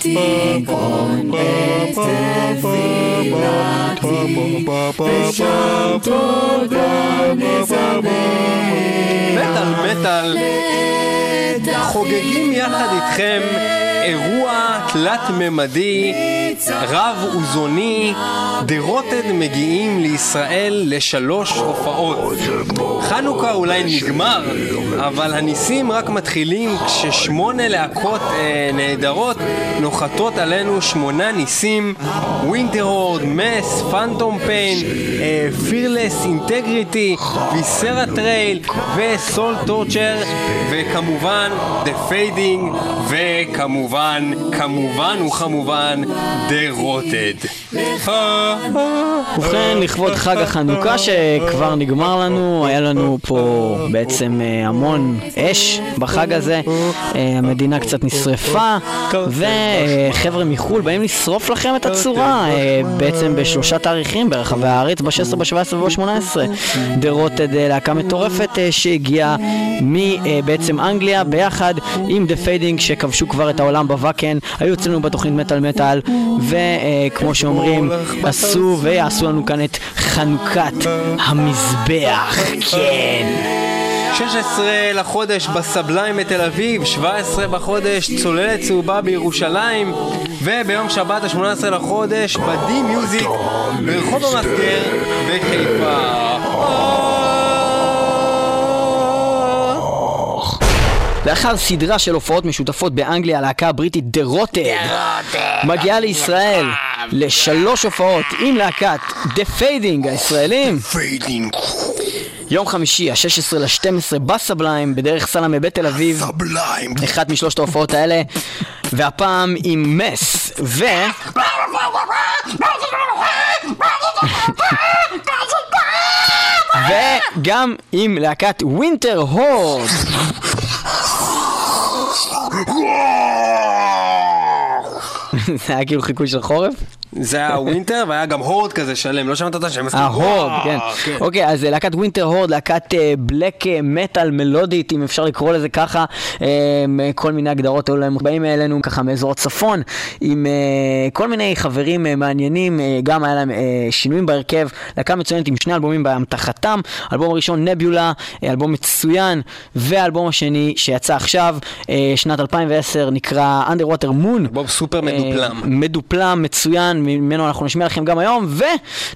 תיכון את תפילתי, ושם תודה נזמר. מטאל מטאל. חוגגים יחד איתכם אירוע תלת-ממדי, רב-אוזוני, דה-רוטד מגיעים לישראל לשלוש הופעות. חנוכה אולי נגמר, אבל הניסים רק מתחילים כששמונה להקות אה, נהדרות נוחתות עלינו שמונה ניסים, Winterhorde, מס, Phantom Pain, Peerless Integrity, Viscera Trail ו Soul Torture, וכמובן The Fading, וכמובן, כמובן וכמובן, The Rotted. ובכן, לכבוד חג החנוכה שכבר נגמר לנו, היה לנו פה בעצם אה, המון אש בחג הזה, אה, המדינה קצת נשרפה, וחבר'ה מחו"ל באים לשרוף לכם את הצורה, אה, בעצם בשלושה תאריכים ברחבי הארץ, ב-16, ב-17 וב-18. The Rotted להקה מטורפת אה, שהגיעה מבעצם אנגליה ביחד עם The Fading שכבשו כבר את העולם ב Wacken, היו אצלנו בתוכנית מטאל מטאל, וכמו שאומרים, עשו ויעשו לנו כאן את חנוכת המזבח, כן. 16 לחודש בסבליים בתל אביב, 17 בחודש צוללת צהובה בירושלים, וביום שבת ה-18 לחודש בדי מיוזיק ברחוב המסגר בחיפה. לאחר סדרה של הופעות משותפות באנגליה, הלהקה הבריטית דה רוטד מגיעה לישראל לשלוש הופעות עם להקת The Fading הישראלים. יום חמישי, ה-16 ל-12 ב Sublime, בדרך סלמה בתל אביב. Sublime אחת משלושת ההופעות האלה, והפעם עם מס, ו... וגם עם להקת Winterhorde. זה היה כאילו חיקוי של חורף? זה היה winter והיה גם horde כזה שלם, לא שמעת את השם? אה, horde, כן. אוקיי, אז אה, להקת Winterhorde, להקת black metal מלודית, אם אפשר לקרוא לזה ככה, אה, כל מיני הגדרות היו להם באים אלינו ככה מאזור הצפון, עם אה, כל מיני חברים אה, מעניינים, אה, גם היה להם אה, שינויים בהרכב, להקה מצוינת עם שני אלבומים באמתחתם, אלבום הראשון Nebula, אה, אלבום מצוין, והאלבום השני שיצא עכשיו, אה, שנת 2010, נקרא Underwater Moon. בוב סופר מדופלם. אה, מדופלם, מצוין, ממנו אנחנו נשמיע לכם גם היום,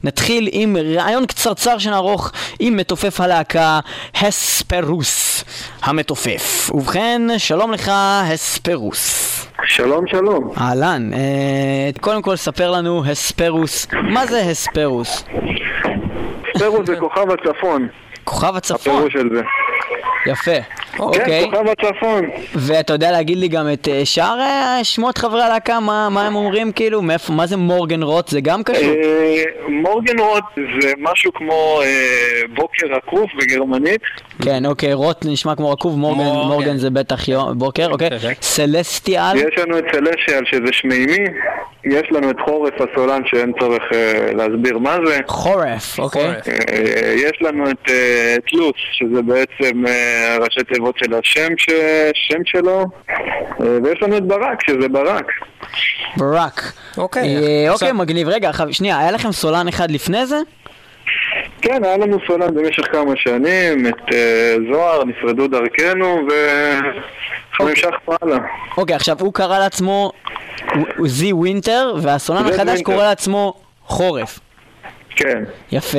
ונתחיל עם רעיון קצרצר שנערוך עם מתופף הלהקה, הספרוס המתופף. ובכן, שלום לך, הספרוס. שלום שלום. אהלן, אה, קודם כל ספר לנו, הספרוס, מה זה הספרוס? ספרוס זה כוכב הצפון, כוכב הצפון, הפירוש של זה. יפה, כן, אוקיי. כוכב הצפון. ואתה יודע להגיד לי גם את אה, שאר אה, שמות חברי הלהקה, מה מה הם אומרים כאילו, מאיפה, מה זה מורגן רוט, זה גם קשור? אה, מורגן רוט זה משהו כמו אה, בוקר עקוף בגרמנית. כן, אוקיי, רוט נשמע כמו רקוב, מורגן, מורגן. מורגן זה בטח יום, בוקר, אוקיי. אוקיי. סלסטיאל, יש לנו את סלשיאל שזה שמימי, יש לנו את חורף הסולן שאין צורך אה, להסביר מה זה. חורף, אוקיי. חורף. אה, יש לנו את אה, תלוס, שזה בעצם אה, ראשי תיבות של השם ש... שם שלו, אה, ויש לנו את ברק, שזה ברק. ברק. אוקיי. אה, אוקיי, מגניב. רגע, שנייה, היה לכם סולן אחד לפני זה? כן, היה לנו סולן במשך כמה שנים, את אה, זוהר, נפרדו דרכנו, ואנחנו המשכנו הלאה. אוקיי, עכשיו, הוא קרא לעצמו Z Winter, והסולן החדש Winter. קורא לעצמו חורף. כן. יפה,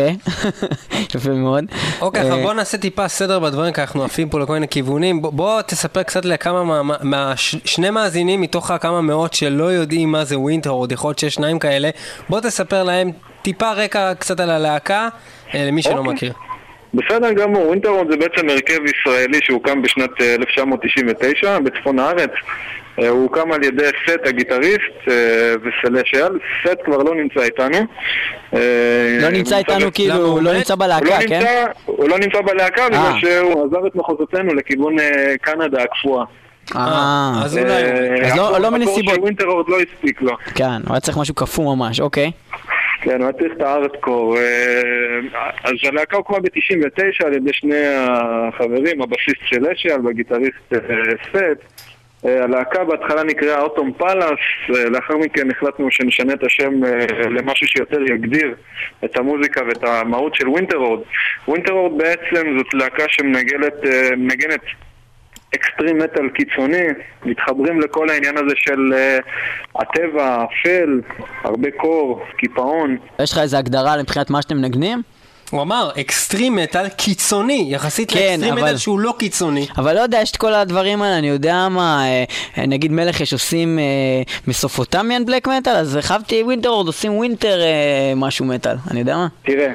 יפה מאוד. אוקיי, אה, עכשיו בוא נעשה טיפה סדר בדברים, כי אנחנו עפים פה לכל מיני כיוונים. בוא- בוא תספר קצת לכמה מה- מהשני מאזינים מתוך הכמה מאות שלא יודעים מה זה Winterhorde, עוד יכול להיות שיש שניים כאלה. בוא תספר להם טיפה רקע קצת על הלהקה, אה, למי שלא אוקיי. מכיר. בסדר גמור, Winterhorde זה בעצם הרכב ישראלי שהוקם בשנת אה, 1999 בצפון הארץ. אה, הוא הוקם על ידי סט הגיטריסט אה, ו Celestial, סט כבר לא נמצא איתנו. אה, לא נמצא איתנו כאילו, הוא הוא לא? נמצא הוא בלהקה, לא כן? הוא לא נמצא בלהקה אה. בגלל שהוא עזב את מחוזותינו לכיוון אה, קנדה הקפואה. אה, אז אולי... אה, אז לא- לא מנסיבות. הקור של Winterhorde לא הספיק לו. כן, הוא היה צריך משהו קפוא ממש, אוקיי. כן, הוא היה צריך את הארדקור. אה, אז הלהקה הוקמה ב-99 על ידי שני החברים, הבסיסט Celestial והגיטריסט אה, סט. אה, הלהקה בהתחלה נקראה Autumn Palace, אה, לאחר מכן החלטנו שנשנה את השם למשהו שיותר יגדיר את המוזיקה ואת המהות של Winterhorde. Winterhorde בעצם זאת להקה שמנגנת מנגנת extreme metal קיצוני, מתחברים לכל העניין הזה של אה, הטבע, האפל, הרבה קור, קיפאון. יש לך איזה הגדרה מבחינת מה שאתם מנגנים? הוא אמר, extreme metal קיצוני, יחסית כן, לאקסטרים אבל- מטאל שהוא לא קיצוני. אבל לא יודע, יש את כל הדברים האלה, אני יודע מה, אה, אה, נגיד Melechesh עושים אה, Mesopotamian black metal, אז חשבתי Winterhorde עושים winter אה, משהו מטאל, אני יודע מה. תראה, אה,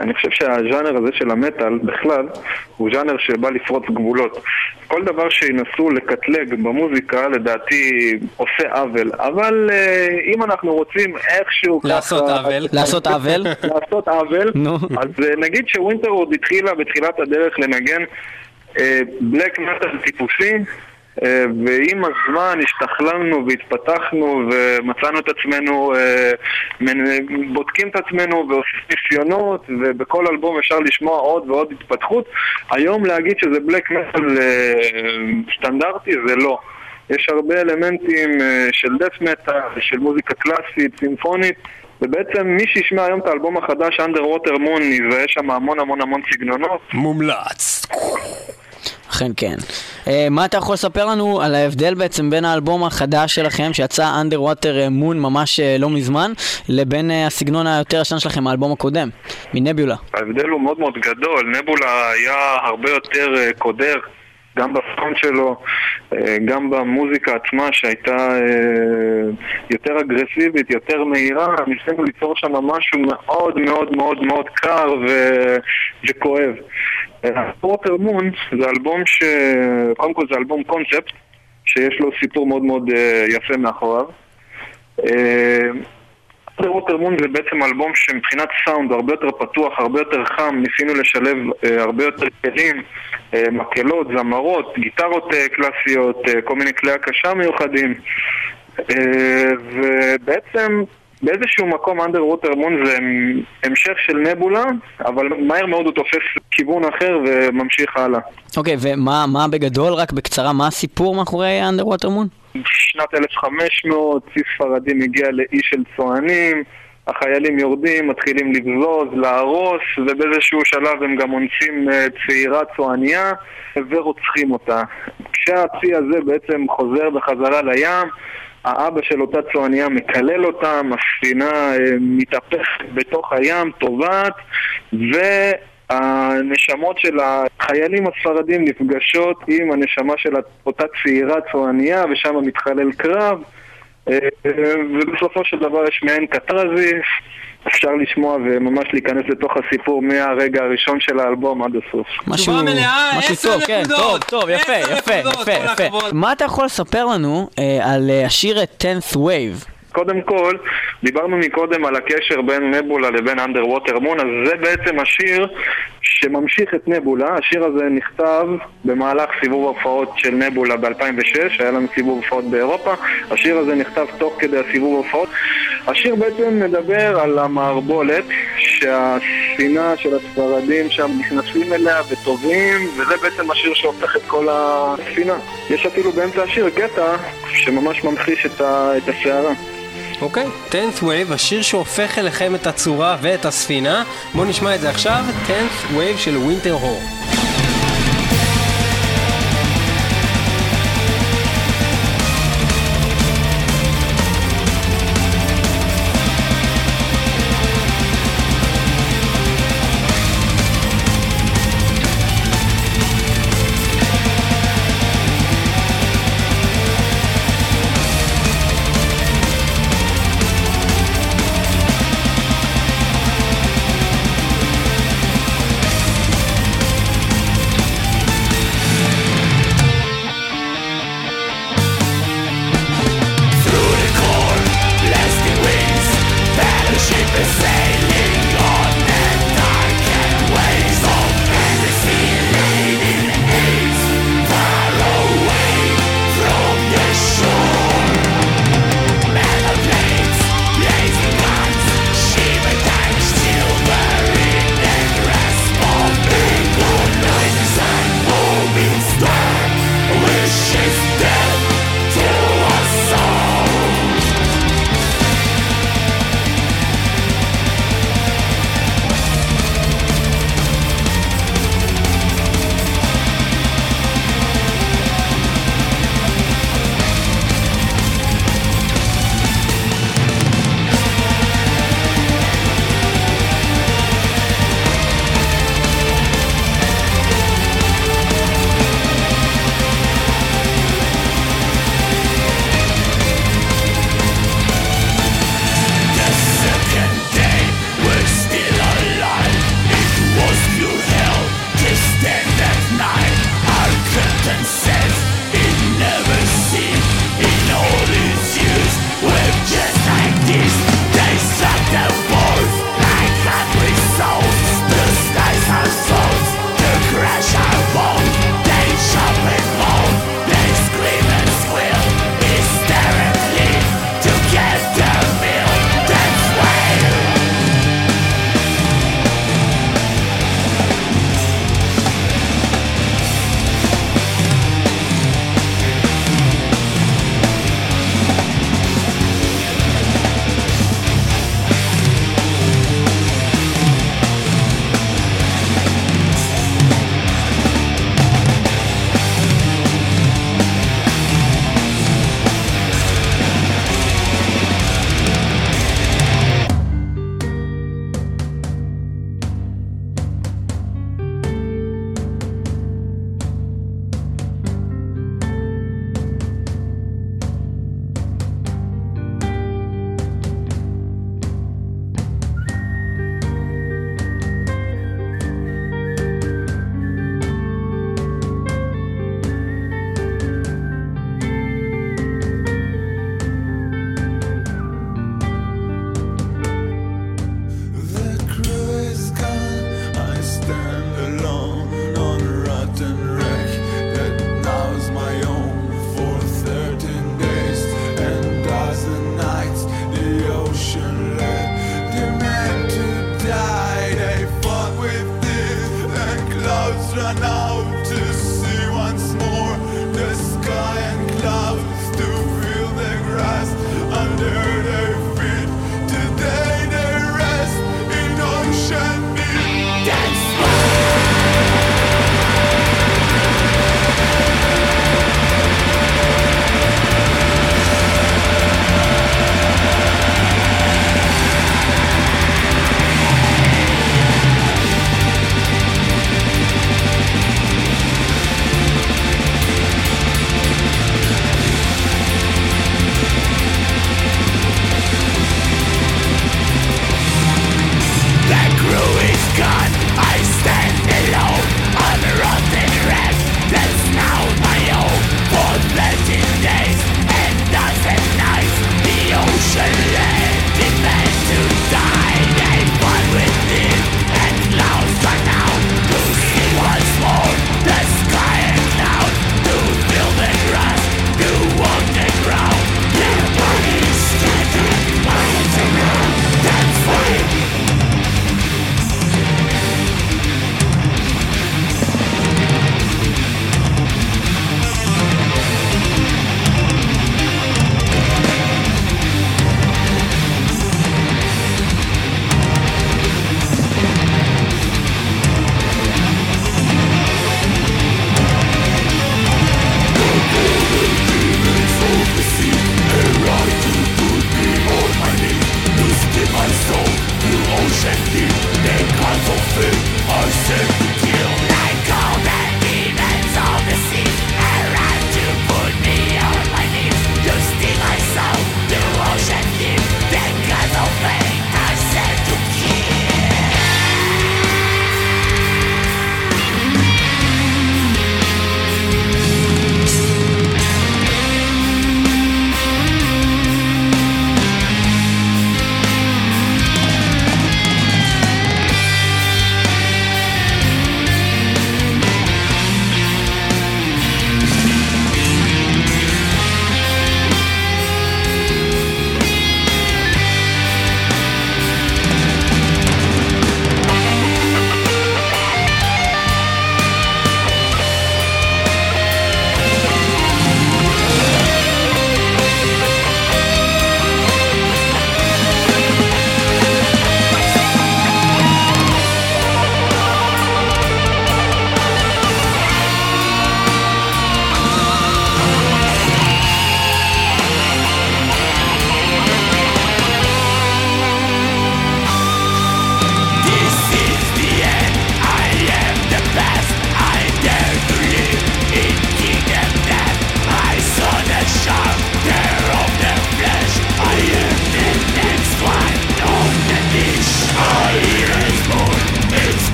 אני חושב שהז'אנר הזה של המטאל בכלל הוא ז'אנר שבא לפרוץ גבולות. כל דבר שינסו לקטלג במוזיקה לדעתי עושה עוול, אבל אה, אם אנחנו רוצים איכשהו לעשות ככה... עוול. לעשות עוול? לעשות עוול, נו. אז אה, נגיד ש Winterhorde התחילה בתחילת הדרך לנגן בלק מטאל טיפוסי, אה, ועם הזמן השתכללנו והתפתחנו ומצאנו את עצמנו, אה, בודקים את עצמנו ועושים ניסיונות ובכל אלבום אפשר לשמוע עוד ועוד התפתחות. היום להגיד שזה בלק מטאל אה, סטנדרטי זה לא. יש הרבה אלמנטים אה, של דף מטאל, של מוזיקה קלאסית, סימפונית ובעצם מי שישמע היום את האלבום החדש, Underwater Moon, יזהה שם המון המון המון סגנונות. מומלץ. אכן כן. אה, מה אתה יכול לספר לנו על ההבדל בעצם בין האלבום החדש שלכם, שיצא Underwater Moon ממש אה, לא מזמן, לבין אה, הסגנון היותר ישן שלכם, האלבום הקודם, מנביולה? ההבדל הוא מאוד מאוד גדול, נבולה היה הרבה יותר אה, קודר, גם בפאונד שלו, אה, גם במוזיקה עצמה שהייתה אה, יותר אגרסיבית, יותר מהירה, ניסינו ליצור שם משהו מאוד מאוד מאוד מאוד קר ו... וכואב. ווטר מון זה אלבום ש... קודם כל זה אלבום קונספט, שיש לו סיפור מאוד מאוד אה, יפה מאחוריו. ווטר מון זה בעצם אלבום שמבחינת סאונד הוא הרבה יותר פתוח, הרבה יותר חם, ניסינו לשלב אה, הרבה יותר כלים, אה, מקהלות, זמרות, גיטרות אה, קלאסיות, אה, כל מיני כלי הקשה מיוחדים אה, ובעצם באיזשהו מקום אנדר ווטר מון זה המשך של נבולה, אבל מהר מאוד הוא תופס כיוון אחר וממשיך הלאה. אוקיי, ומה מה בגדול, רק בקצרה, מה הסיפור מאחורי Underwater Moon? שנת 1500, צי ספרדי מגיע לאי של צוענים, החיילים יורדים, מתחילים לבזוז, להרוס, ובאיזשהו שלב הם גם אונסים אה, צעירה צועניה ורוצחים אותה. כשהצי הזה בעצם חוזר בחזרה לים, האבא של אותה צועניה מקלל אותם, הספינה אה, מתהפכת בתוך הים, טובעת, והנשמות של החיילים הספרדים נפגשות עם הנשמה של אותה צעירה צועניה, ושם מתחולל קרב, אה, ובסופו של דבר יש מעין קטרזיס. אפשר לשמוע וממש להיכנס לתוך הסיפור מהרגע הראשון של האלבום עד הסוף. משהו, מלאה, משהו עשר טוב, כן, טוב, נקודות. טוב, יפה, יפה, נקודות, יפה, יפה. מה אתה יכול לספר לנו אה, על אה, השיר את 10th Wave? קודם כל, דיברנו מקודם על הקשר בין נבולה לבין Underwater Moon, אז זה בעצם השיר שממשיך את נבולה. השיר הזה נכתב במהלך סיבוב הופעות של נבולה ב-2006, היה לנו סיבוב הופעות באירופה. השיר הזה נכתב תוך כדי הסיבוב הופעות. השיר בעצם מדבר על המערבולת שהשנאה של הספרדים שם נכנסים אליה וטובים, וזה בעצם השיר שהופך את כל השנאה. יש אפילו באמצע השיר קטע שממש ממחיש את, ה- את הסערה. אוקיי, 10th Wave, השיר שהופך אליכם את הצורה ואת הספינה. בואו נשמע את זה עכשיו, 10th Wave של ווינטר הור.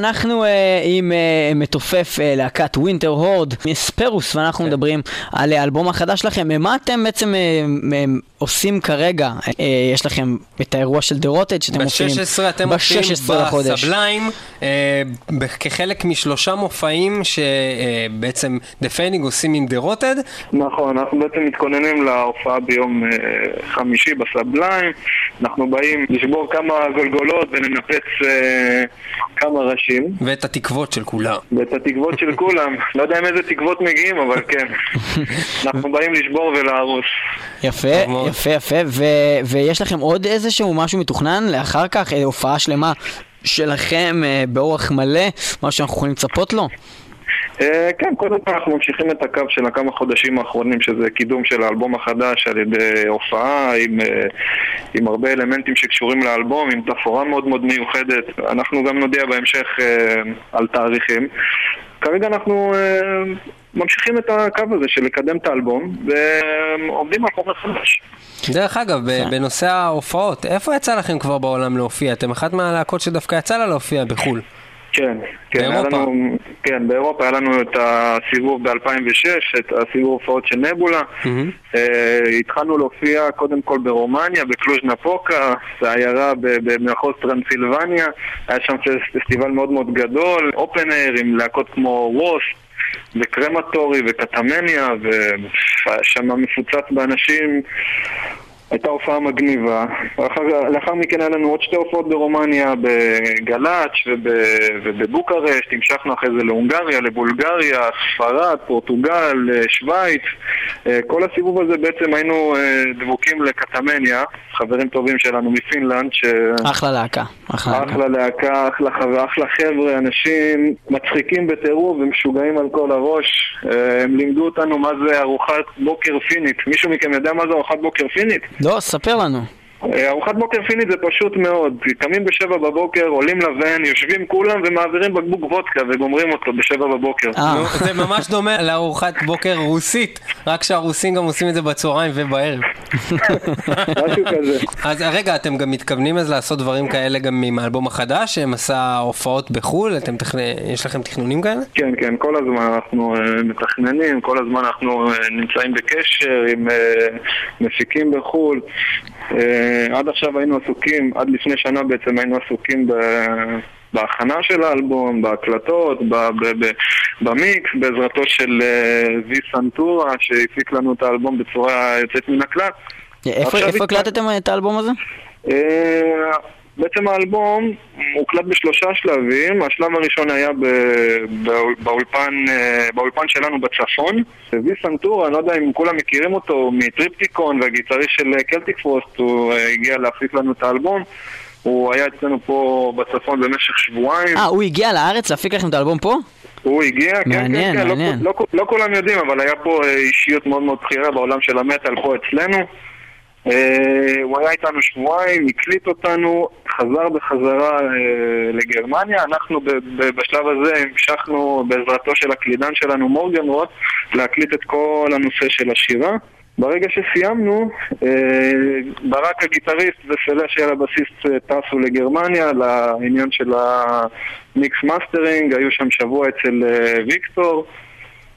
אנחנו אה, עם מתופף אה, להקת Winterhorde מספרוס ואנחנו כן. מדברים על האלבום החדש שלכם. מה אתם בעצם אה, עושים כרגע? אה, יש לכם את האירוע של The Rotted שאתם מופיעים ב-16 אתם מופיעים ב-16 לחודש. ב Sublime, כחלק משלושה מופעים שבעצם The Fading עושים עם The Rotted. נכון, אנחנו בעצם מתכוננים להופעה ביום חמישי ב Sublime. אנחנו באים לשבור כמה גולגולות ולנפץ אה, כמה ראשים. ואת התקוות של כולם. ואת התקוות של כולם. לא יודע עם איזה תקוות מגיעים, אבל כן. אנחנו באים לשבור ולהרוס. יפה. יפה, יפה. ו- ויש לכם עוד איזשהו משהו מתוכנן לאחר כך? אה, הופעה שלמה שלכם אה, באורח מלא? משהו שאנחנו יכולים לצפות לו? אה, כן, קודם כל אנחנו ממשיכים את הקו של הכמה חודשים האחרונים, שזה קידום של האלבום החדש על ידי הופעה עם, אה, עם הרבה אלמנטים שקשורים לאלבום, עם תפאורה מאוד מאוד מיוחדת. אנחנו גם נודיע בהמשך אה, על תאריכים. כרגע אנחנו ממשיכים את הקו הזה של לקדם את האלבום, ועומדים על חומר חדש. דרך אגב, בנושא ההופעות, איפה יצא לכם כבר בעולם להופיע? אתם אחת מהלהקות שדווקא יצא לה להופיע בחו"ל. כן, כן, היה באירופה? לנו, כן, באירופה היה לנו את הסיבוב ב-2006, את הסיבוב הופעות של נבולה. מהמם. אה, התחלנו להופיע קודם כל ברומניה, בקלוז' נפוקה, זה עיירה במחוז טרנסילבניה, היה שם פס- פסטיבל מאוד מאוד גדול, אופן אייר עם להקות כמו ווס וקרמטורי וקטמניה, והיה שם מפוצץ באנשים. הייתה הופעה מגניבה. לאחר, לאחר מכן היה לנו עוד שתי הופעות ברומניה, בגלאץ' וב, ובבוקרשט, המשכנו אחרי זה להונגריה, לבולגריה, ספרד, פורטוגל, אה, שווייץ. אה, כל הסיבוב הזה בעצם היינו אה, דבוקים לקטמניה, חברים טובים שלנו מפינלנד, ש... אחלה להקה. אחלה. אחלה להקה, אחלה, אחלה חבר'ה, אנשים מצחיקים בטירוף ומשוגעים על כל הראש. הם לימדו אותנו מה זה ארוחת בוקר פינית. מישהו מכם יודע מה זה ארוחת בוקר פינית? לא, ספר לנו. אה, ארוחת בוקר פינית זה פשוט מאוד. קמים בשבע בבוקר, עולים לבן, יושבים כולם ומעבירים בקבוק וודקה וגומרים אותו בשבע בבוקר. אה. זה ממש דומה לארוחת בוקר רוסית, רק שהרוסים גם עושים את זה בצהריים ובערב. משהו כזה. אז רגע, אתם גם מתכוונים אז לעשות דברים כאלה גם עם האלבום החדש, מסע הופעות בחו"ל? אתם תכנ... יש לכם תכנונים כאלה? כן, כן, כל הזמן אנחנו אה, מתכננים, כל הזמן אנחנו אה, נמצאים בקשר עם אה, מפיקים בחו"ל. עד עכשיו היינו עסוקים, עד לפני שנה בעצם היינו עסוקים ב... בהכנה של האלבום, בהקלטות, ב- ב- ב- במיקס, בעזרתו של אה, V. Santura שהפיק לנו את האלבום בצורה יוצאת מן הכלל. איפה איפה הקלטתם את האלבום הזה? אה, בעצם האלבום הוקלט בשלושה שלבים, השלב הראשון היה ב- בא- באולפן, אה, באולפן שלנו בצפון. V. Santura, אני לא יודע אם כולם מכירים אותו, מ Triptykon והגיטריסט של אה, Celtic Frost, הוא אה, הגיע להפיק לנו את האלבום. הוא היה אצלנו פה בצפון במשך שבועיים. אה, הוא הגיע לארץ להפיק לכם את האלבום פה? הוא הגיע, כן, מעניין, כן, כן, מעניין. לא, לא, לא כולם יודעים, אבל היה פה אישיות מאוד מאוד בכירה בעולם של המטאל פה אצלנו. אה, הוא היה איתנו שבועיים, הקליט אותנו, חזר בחזרה אה, לגרמניה. אנחנו בשלב הזה המשכנו בעזרתו של הקלידן שלנו מורגן רוט להקליט את כל הנושא של השירה. ברגע שסיימנו, אה, ברק הגיטריסט ו Celestial הבסיסט אה, טסו לגרמניה לעניין של ה mix mastering, היו שם שבוע אצל ויקטור,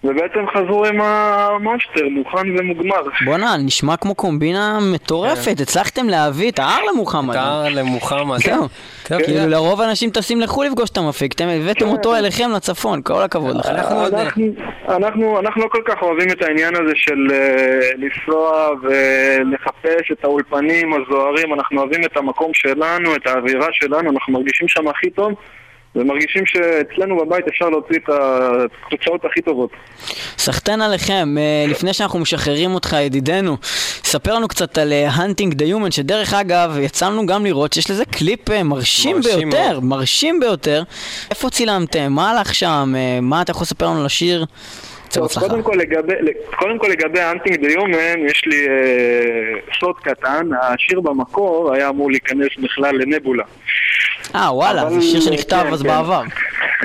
ובעצם חזרו עם המאסטר, מוכן ומוגמר. בואנה, נשמע כמו קומבינה מטורפת, הצלחתם להביא את ההר למוחמד. תר למוחמד. זהו. טוב, כאילו לרוב האנשים טסים לחו"ל לפגוש את המפיק, אתם הבאתם אותו אליכם לצפון, כל הכבוד לכם. אנחנו עוד... אנחנו, אנחנו, אנחנו לא כל כך אוהבים את העניין הזה של אה, לנסוע ולחפש את האולפנים הזוהרים, אנחנו אוהבים את המקום שלנו, את האווירה שלנו, אנחנו מרגישים שם הכי טוב ומרגישים שאצלנו בבית אפשר להוציא את התוצאות הכי טובות. סחטיין עליכם, אה, לפני שאנחנו משחררים אותך ידידנו, ספר לנו קצת על Hunting the Human, שדרך אגב, יצאנו גם לראות שיש לזה קליפ אה, מרשים מרשים ביותר, מרשים ביותר. איפה צילמתם? מה הלך שם? אה, מה אתה יכול לספר לנו על השיר? קודם כל לגבי, קודם כל לגבי האנטינג דה יומן, יש לי אה, סוד קטן, השיר במקור היה אמור להיכנס בכלל לנבולה. אה, וואלה, אבל- זה שיר שנכתב כן, אז כן. בעבר.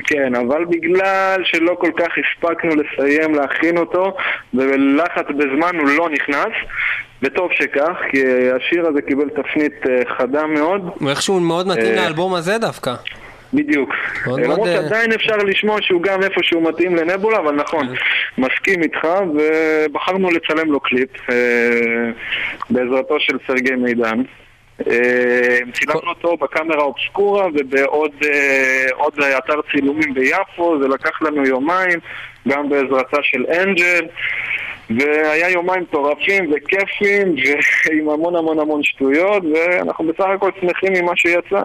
כן, אבל בגלל שלא כל כך הספקנו לסיים להכין אותו, ובלחץ בזמן הוא לא נכנס, וטוב שכך, כי השיר הזה קיבל תפנית אה, חדה מאוד. ואיכשהו מאוד מתאים אה, לאלבום הזה דווקא. בדיוק. למרות אה, שעדיין אפשר לשמוע שהוא גם איפשהו מתאים לנבולה, אבל נכון, מסכים איתך, ובחרנו לצלם לו קליפ בעזרתו של סרגי מידן. אה, צילמנו אותו בקאמרה אובסקורה ובעוד אה, אתר צילומים ביפו, זה לקח לנו יומיים, גם בעזרתה של אנג'ל. והיה יומיים מטורפים וכיפים ועם המון המון המון שטויות ואנחנו בסך הכל שמחים ממה שיצא.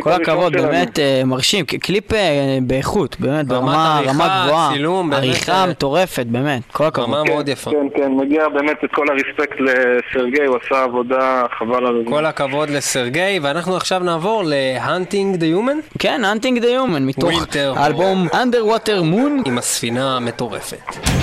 כל הכבוד. באמת אה, מרשים, קליפ אה, באיכות, באמת, ברמה גבוהה, עריכה אה, מטורפת, באמת, כל הכבוד. רמה מאוד יפה. כן, כן, מגיע באמת את כל הרספקט לסרגי, הוא עשה עבודה חבל על הזמן. כל הכבוד לסרגי, ואנחנו עכשיו נעבור ל-Hunting the Human כן, Hunting the Human, מתוך. האלבום Underwater Moon. עם הספינה המטורפת.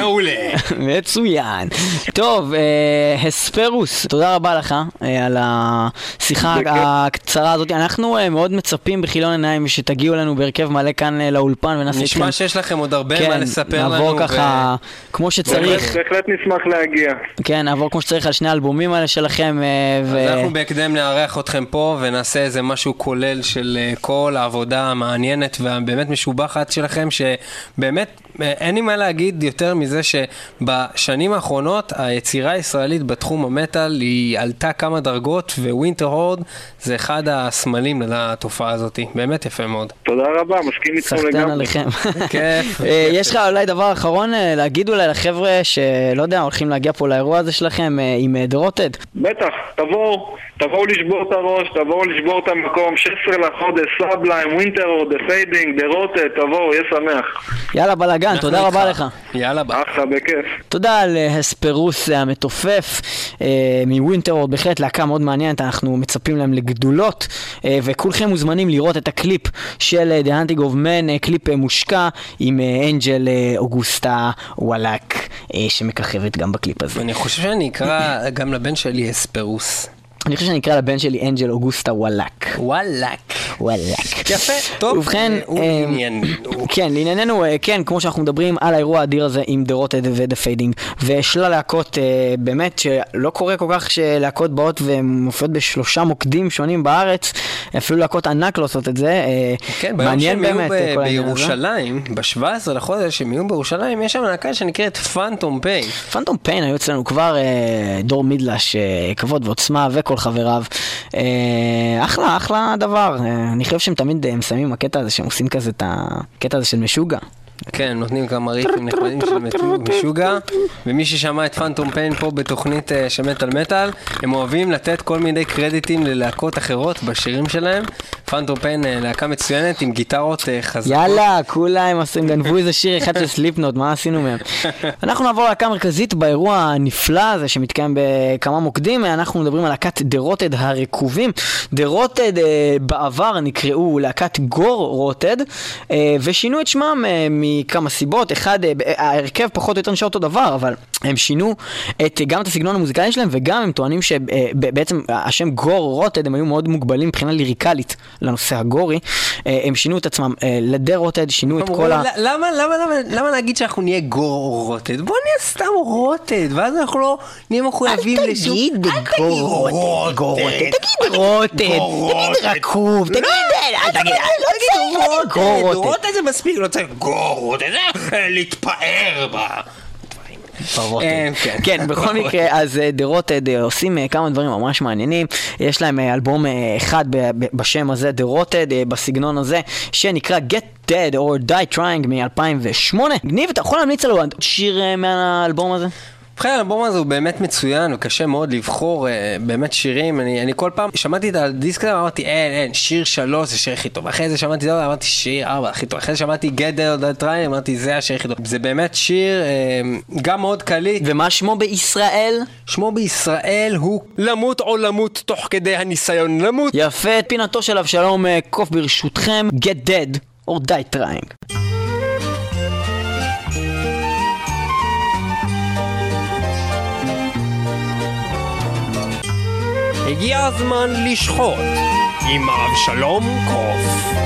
מעולה. מצוין. טוב, אה, הספרוס, תודה רבה לך אה, על השיחה. הקצרה הזאת. אנחנו אה, מאוד מצפים בכיליון עיניים שתגיעו אלינו בהרכב מלא כאן לאולפן ונעשה נשמע שיש לכם עוד הרבה כן, מה לספר לנו. נעבור ככה כמו שצריך, בהחלט נשמח להגיע. כן, נעבור כמו שצריך על שני האלבומים האלה שלכם. אז אנחנו בהקדם נארח אתכם פה ונעשה איזה משהו כולל של כל העבודה המעניינת והבאמת משובחת שלכם, שבאמת אין לי מה להגיד יותר מזה שבשנים האחרונות היצירה הישראלית בתחום המטאל היא עלתה כמה דרגות ווינטר הורד זה אחד הסמלים לתופעה הזאת, באמת יפה מאוד. תודה רבה, מסכים איתכם סחטיין לגמרי. עליכם. כיף. אה, יש לך אולי דבר אחרון אה, להגיד אולי לחבר'ה שלא יודע, הולכים להגיע פה לאירוע הזה שלכם אה, עם The Rotted? בטח, תבואו, תבואו לשבור את הראש, תבואו לשבור את המקום, 16 לחודש, Sublime, Winterhorde, The Fading, The Rotted, תבואו, יהיה שמח. יאללה בלאגן, תודה אנחנו רבה. לך. יאללה ביי. אחלה, בכיף. תודה על אה, הספרוס אה, המתופף אה, מ Winterhorde, בהחלט להקה מאוד מעניינת, אנחנו מצפים להם לגדולות, וכולכם מוזמנים לראות את הקליפ של The Hunting of Man, קליפ מושקע עם אנג'ל אוגוסטה וואלאק, שמככבת גם בקליפ הזה. אני חושב שאני אקרא גם לבן שלי אספרוס. אני חושב שאני אקרא לבן שלי אנג'ל אוגוסטה וואלאק. וואלאק. וואלאק. יפה, טוב. ובכן, אה. כן, לענייננו, אה, כן, כמו שאנחנו מדברים על האירוע האדיר הזה עם The Rotted ו-The Fading, ושלל להקות, אה, באמת, שלא קורה כל כך שלהקות באות ומופיעות בשלושה מוקדים שונים בארץ, אפילו להקות ענק לא עושות את זה. כן, ביום שהם יהיו. בירושלים, ב-17 לחודש שהם יהיו בירושלים, יש שם להקה שנקראת פאנטום פיין. פנטום פיין היו אצלנו כבר דור מידלש, כבוד ועוצמה וכל חבריו. אה, אחלה, אחלה דבר. אה, אני חושב שהם תמיד אה, מסיימים עם הקטע הזה, שהם עושים כזה את הקטע הזה של משוגע. כן, נותנים כמה ריפים נחמדים של משוגע, ומי ששמע את פאנטום פיין פה בתוכנית של מטאל מטאל, הם אוהבים לתת כל מיני קרדיטים ללהקות אחרות בשירים שלהם. פאנטום פיין להקה מצוינת עם גיטרות חזקות. יאללה, כולם עושים, גנבו איזה שיר אחד של סליפנוט, מה עשינו מהם? אנחנו נעבור להקה מרכזית באירוע הנפלא הזה שמתקיים בכמה מוקדים, אנחנו מדברים על להקת דה רוטד הרקובים. דה רוטד בעבר נקראו להקת גור רוטד, ושינו את שמם אה, מכמה סיבות, אחד, אה, ההרכב פחות או יותר נשאר אותו דבר, אבל הם שינו את, גם את הסגנון המוזיקלי שלהם, וגם הם טוענים שבעצם השם גור רוטד, הם היו מאוד מוגבלים מבחינה ליריקלית לנושא הגורי, אה, הם שינו את עצמם אה, לדה רוטד, שינו את כל ה... "ל- למה, למה, למה, למה להגיד שאנחנו נהיה גור רוטד? בוא נהיה סתם רוטד, ואז אנחנו לא נהיה מחויבים לשום... תגיד אל תגיד גור רוטד, תגיד רוטד, תגיד. רקוב, תגיד, אל תגיד, לא להגיד גור רוטד. רוטד זה מספיק, לא צריך גור אה, להתפאר בה. אה, כן. כן, בכל מקרה, אז דה רוטד עושים אה, כמה דברים ממש מעניינים. יש להם אה, אלבום אה, אחד בשם הזה, דה רוטד, בסגנון הזה, שנקרא Get Dead or Die Trying מ-2008. גניב, אתה יכול להמליץ עוד שיר אה, מהאלבום הזה? ובכן, האלבום הזה הוא באמת מצוין, וקשה מאוד לבחור אה, באמת שירים. אני, אני כל פעם שמעתי את הדיסק הזה, אמרתי, אין, אין, שיר שלוש זה שיר הכי טוב. אחרי זה שמעתי זה, אמרתי, שיר ארבע הכי טוב. אחרי זה שמעתי Get There That Try, אמרתי, זה השיר הכי טוב. זה באמת שיר אה, גם מאוד קליט. ומה שמו בישראל? שמו בישראל הוא למות או למות תוך כדי הניסיון למות. יפה, פינתו של אבשלום אה, קוף ברשותכם, Get Dead or Die Trying. הגיע הזמן לשחוט עם אבשלום קוף.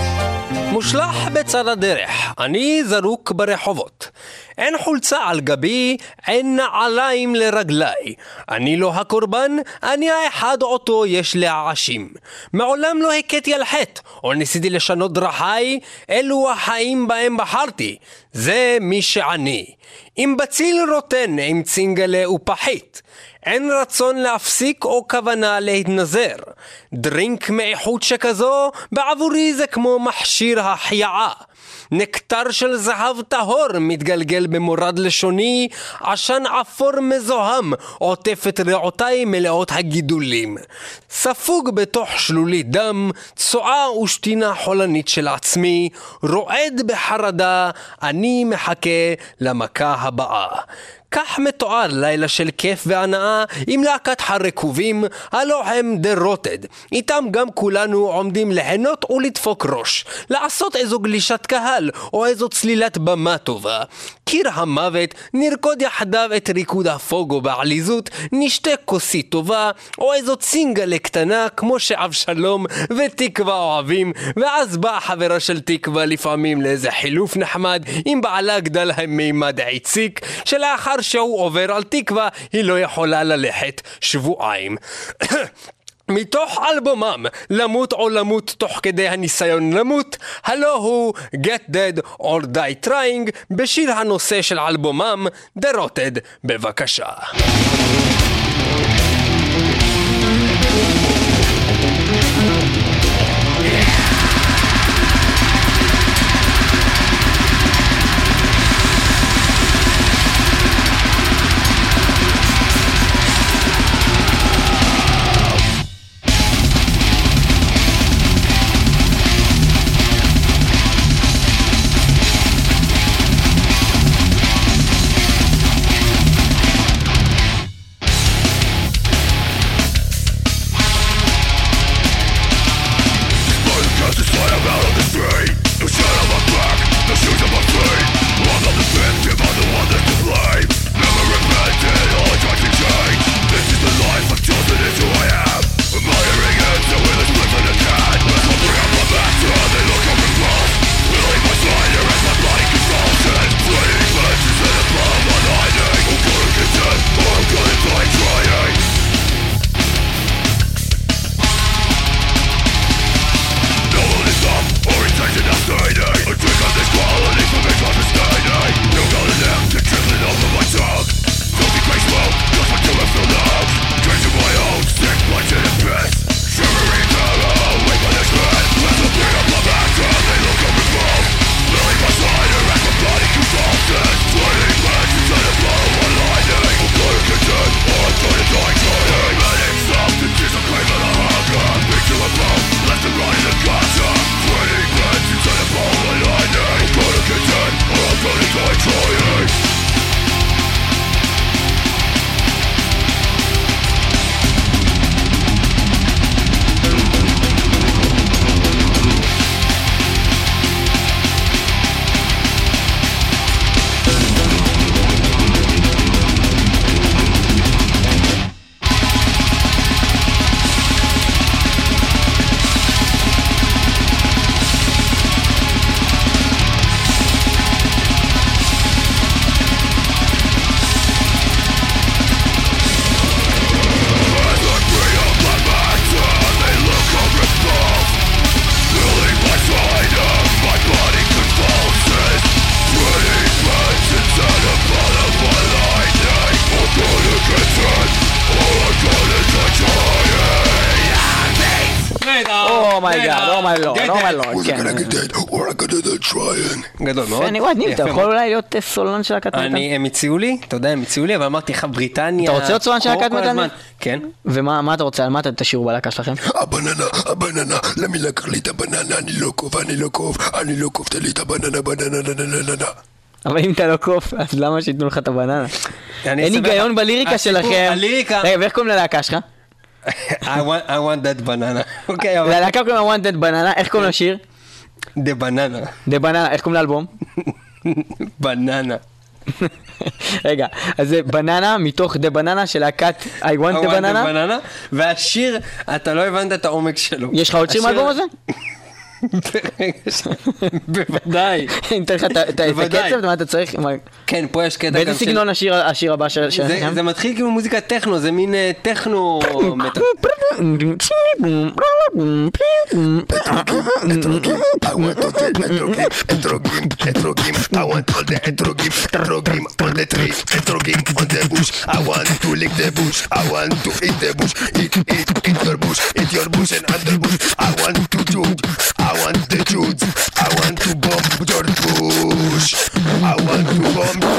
מושלך בצד הדרך, אני זרוק ברחובות. אין חולצה על גבי, אין נעליים לרגליי. אני לא הקורבן, אני האחד אותו יש להעשים. מעולם לא הכיתי על חטא, או ניסיתי לשנות דרכיי, אלו החיים בהם בחרתי. זה מי שאני. אם בציל רוטן עם צינגלה ופחית. אין רצון להפסיק או כוונה להתנזר. דרינק מאיכות שכזו, בעבורי זה כמו מכשיר החייאה. נקטר של זהב טהור מתגלגל במורד לשוני, עשן אפור מזוהם עוטף את ריאותיי מלאות הגידולים. ספוג בתוך שלולית דם, צואה ושתינה חולנית של עצמי, רועד בחרדה, אני מחכה למכה הבאה. כך מתואר לילה של כיף והנאה עם להקת הרקובים, הלא הם דה רוטד. איתם גם כולנו עומדים ליהנות ולדפוק ראש, לעשות איזו גלישת קהל או איזו צלילת במה טובה. קיר המוות, נרקוד יחדיו את ריקוד הפוגו בעליזות, נשתה כוסית טובה, או איזו צינגלה קטנה כמו שאבשלום ותקווה אוהבים, ואז באה חברה של תקווה לפעמים לאיזה חילוף נחמד, עם בעלה גדל להם מימד עציק, שלאחר שהוא עובר על תקווה, היא לא יכולה ללכת שבועיים. מתוך אלבומם למות או למות תוך כדי הניסיון למות, הלא הוא Get Dead or Die Trying בשיר הנושא של אלבומם The Rotted, בבקשה. כן. or I do trying? גדול מאוד. אני וואי, ניב, אתה יכול. אולי להיות אה, סולן של מטאל? אני, הם הציעו לי, אתה יודע, הם הציעו לי, אבל אמרתי לך, בריטניה... אתה רוצה להיות סולן של? הזמן. כן. ומה מה אתה רוצה? על מה אתם תשאירו בלהקה שלכם? הבננה, הבננה, למי לקח לי את הבננה? אני לא קוף, אני לא קוף, אני לא קוף, תן לי את הבננה, בננה, נה, נה, נה, נה. אבל אם אתה לא קוף, אז למה שייתנו לך את הבננה? אני אין היגיון. בליריקה שלכם. הליריקה... רגע, ואיך קוראים ללהקה שלך? I want- I want that banana. אוקיי, אבל... ללהקה קוראים לה one dead banana, איך קוראים לשיר? דה בננה. דה בננה, איך קוראים לאלבום? בננה. רגע, אז זה בננה מתוך דה בננה של להקת I want בננה? בננה. והשיר, אתה לא הבנת את העומק שלו. יש לך עוד שיר מהאלבום הזה? ש- בוודאי. אני אתן לך את. הקצב, מה אתה צריך? כן, פה יש קטע באיזה. סגנון השיר הבא של... של- זה, מתחיל כאילו מוזיקת טכנו, זה מין אה, טכנו... I want to take truth. I want to bomb your bush. I want to bomb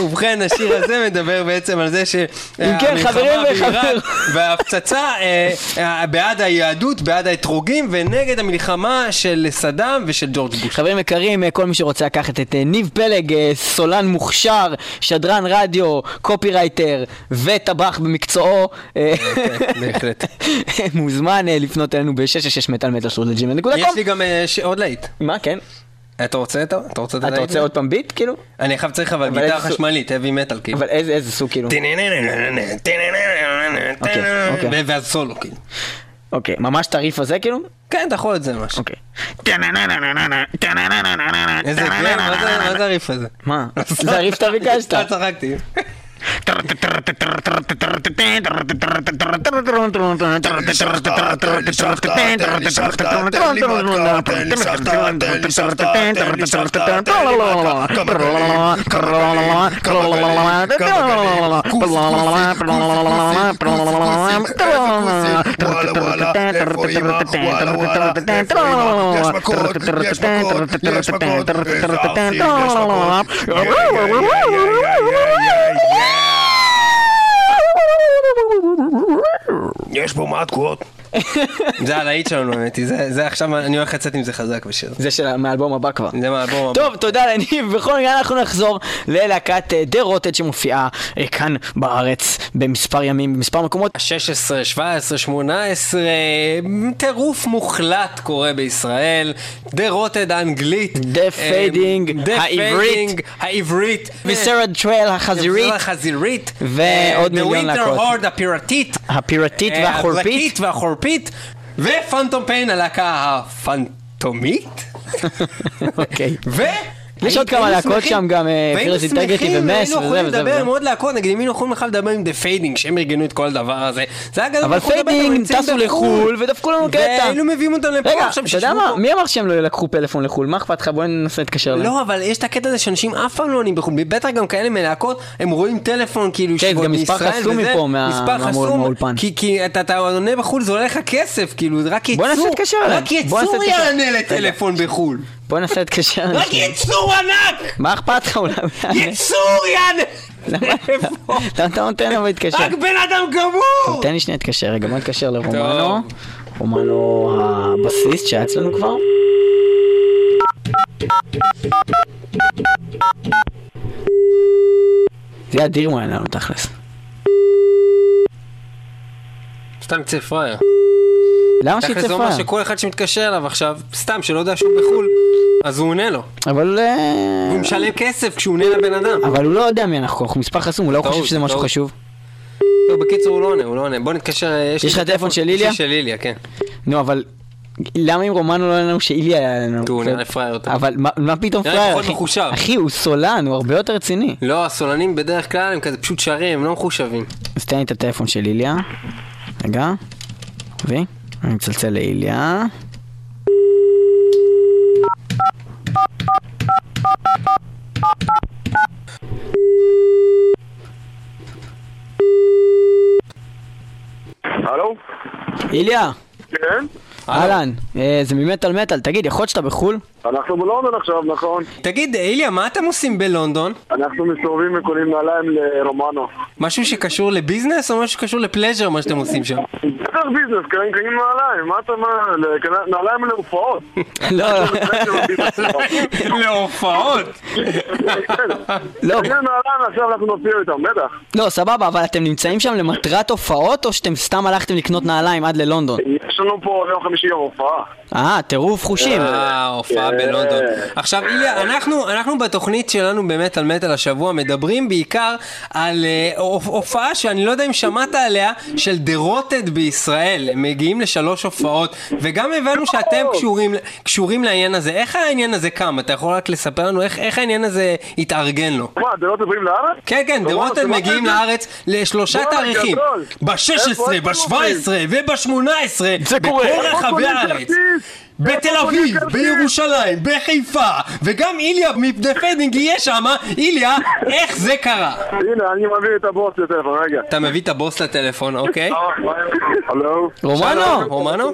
ובכן, השיר הזה מדבר בעצם על זה כן, חברים וחברות. וההפצצה אה, אה, בעד היהדות, בעד האתרוגים, ונגד המלחמה של סדאם ושל ג'ורג' בוש. חברים יקרים, אה, כל מי שרוצה לקחת את ניב פלג, סולן מוכשר, שדרן רדיו, קופירייטר וטבח במקצועו, בהחלט. מוזמן לפנות אלינו ב-666 מטאל מטאל שרות יש לג'ימל.קום. לי גם אה, ש- עוד להיט. מה, כן? אתה רוצה את. אתה רוצה את אתה? רוצה עוד פעם ביט, כאילו? אני עכשיו צריך אבל גיטרה חשמלית, heavy metal כאילו. אבל איזה סוג, כאילו? ואז סולו כאילו. אוקיי, ממש את הריף הזה, כאילו? כן, אתה יכול את זה ממש. אוקיי. איזה כיף, מה זה- הריף הזה? מה? זה הריף שאתה ביקשת. לא צחקתי. יש פה מתקות. זה הלהיט שלנו, האמת היא. זה עכשיו, אני הולך לצאת עם זה חזק בשיר. זה של מהאלבום הבא כבר. זה מהאלבום הבא. טוב, תודה לניב. בכל מקרה אנחנו נחזור ללהקת דה רוטד שמופיעה אה, כאן בארץ במספר ימים, במספר מקומות. 16, 17, 18, טירוף מוחלט קורה בישראל. דה רוטד האנגלית. דה העברית. פיידינג, העברית. וסרד טרייל החזירית, החזירית. ועוד מיליון להקות. Horde הפיראטית. הפיראטית אה, והחורפית. והחורפית. ופנטום פיין הלהקה הפנטומית. אוקיי. ו... יש עוד היינו כמה להקות שמחים- שם, גם, אה, והיינו Fierce Integrity שמחים, ומס והיינו וזה יכולים וזה לדבר וזה. עם עוד להקות, נגיד אם היינו יכולים בכלל לדבר עם דה פיידינג, שהם ארגנו את כל הדבר הזה. זה היה גדול, אבל Fading טסו בחו"ל. לחו"ל ודפקו לנו קטע. והיינו מביאים אותם לפה רגע, עכשיו, שישבו? פה. מי אמר שהם לא לקחו פלאפון לחו"ל? מה אכפת לך? בוא ננסה להתקשר אליהם. לא, אבל יש את הקטע הזה שאנשים אף פעם לא עונים בחו"ל, בטח גם כאלה מלהקות, הם רואים טלפון כאילו כן, שבו גם מספר מישראל חסום וזה, מפה, מה- מספר מה- חסום, מהאולפן. כי- כי אתה אתה עונה בחו"ל זה עולה לך כסף, כאילו זה רק ייצור, בוא ננסה להתקשר אליהם. רק בוא ננסה ייצור להתקשר. יענה לטלפון בחו"ל, בוא ננסה להתקשר רק אליהם. ייצור ענק, מה אכפת לך אולי? ייצור יענה, למה אתה נותן לו להתקשר? רק בן אדם גמור, תן לי שנייה להתקשר, רגע בוא נתקשר לרומנו. רומנו הבסיסט שהיה אצלנו כבר. זה יהיה אדיר אם הוא יענה לנו תכלס. סתם יצא פראייר, למה שיצא זה אומר פראייר? שכל אחד שמתקשר אליו עכשיו, סתם שלא יודע שהוא בחו"ל, אז הוא עונה לו, אבל... אה, הוא משלם כסף כשהוא עונה לבן אדם, אבל הוא לא יודע מי אנחנו, אנחנו מספר חסום, הוא לא חושב שזה משהו. חשוב. טוב, בקיצור הוא לא עונה, הוא לא עונה, בוא נתקשר, יש לך טלפון של איליה? לי של איליה, כן. נו, אבל... למה אם רומנו לא לנו שאיליה היה לנו? כי הוא זה- נראה פראייר יותר. אבל מה- פתאום פראייר? אחי, הוא סולן, הוא הרבה יותר רציני. לא, הסולנים בדרך כלל הם כזה פשוט שרים, הם לא מחושבים. אז תן לי את הטלפון של איליה. רגע. וי? אני מצלצל לאיליה. הלו? איליה, כן? אהלן, אה, זה ממטאל מטאל, תגיד, יכול להיות שאתה בחו"ל? אנחנו בלונדון עכשיו, נכון? תגיד, איליה, מה אתם עושים בלונדון? אנחנו מסתובבים וקונים נעליים לרומנו. משהו שקשור לביזנס או משהו שקשור לפלז'ר, מה שאתם עושים שם? בטח ביזנס, קונים נעליים, מה אתה מה? לקנה- נעליים להופעות. לא, להופעות. לא, קונים נעליים עכשיו אנחנו נוציא אותם, בטח. לא, סבבה, אבל אתם נמצאים שם למטרת הופעות, או שאתם סתם הלכתם לקנות נעליים עד ללונדון? יש לנו פה יום חמישי יום הופעה. אה, טירוף חושים. אה, הופעה כן. בלונדון. עכשיו, איליה, אנחנו, אנחנו בתוכנית שלנו באמת על מטאל השבוע מדברים בעיקר על אה, הופ- הופעה שאני לא יודע אם שמעת עליה, של The Rotted בישראל. הם מגיעים לשלוש הופעות, וגם הבנו שאתם קשורים, קשורים לעניין הזה. איך העניין הזה קם? אתה יכול רק לספר לנו איך, איך העניין הזה התארגן לו? מה, דלות עוברים לארץ? כן, כן, וואו, Rotted שמעת מגיעים? לארץ לשלושה תאריכים. גדול. ב-16, איפה, איפה ב-17 וב-18, זה קורה. בכל רחבי הארץ. בתל אביב? בירושלים, בחיפה, וגם איליה מפדפדינג יהיה שם. איליה, איך זה קרה? הנה, אני מביא את הבוס לטלפון, רגע. אתה מביא את הבוס לטלפון, אוקיי? הלו? רומנו, רומנו?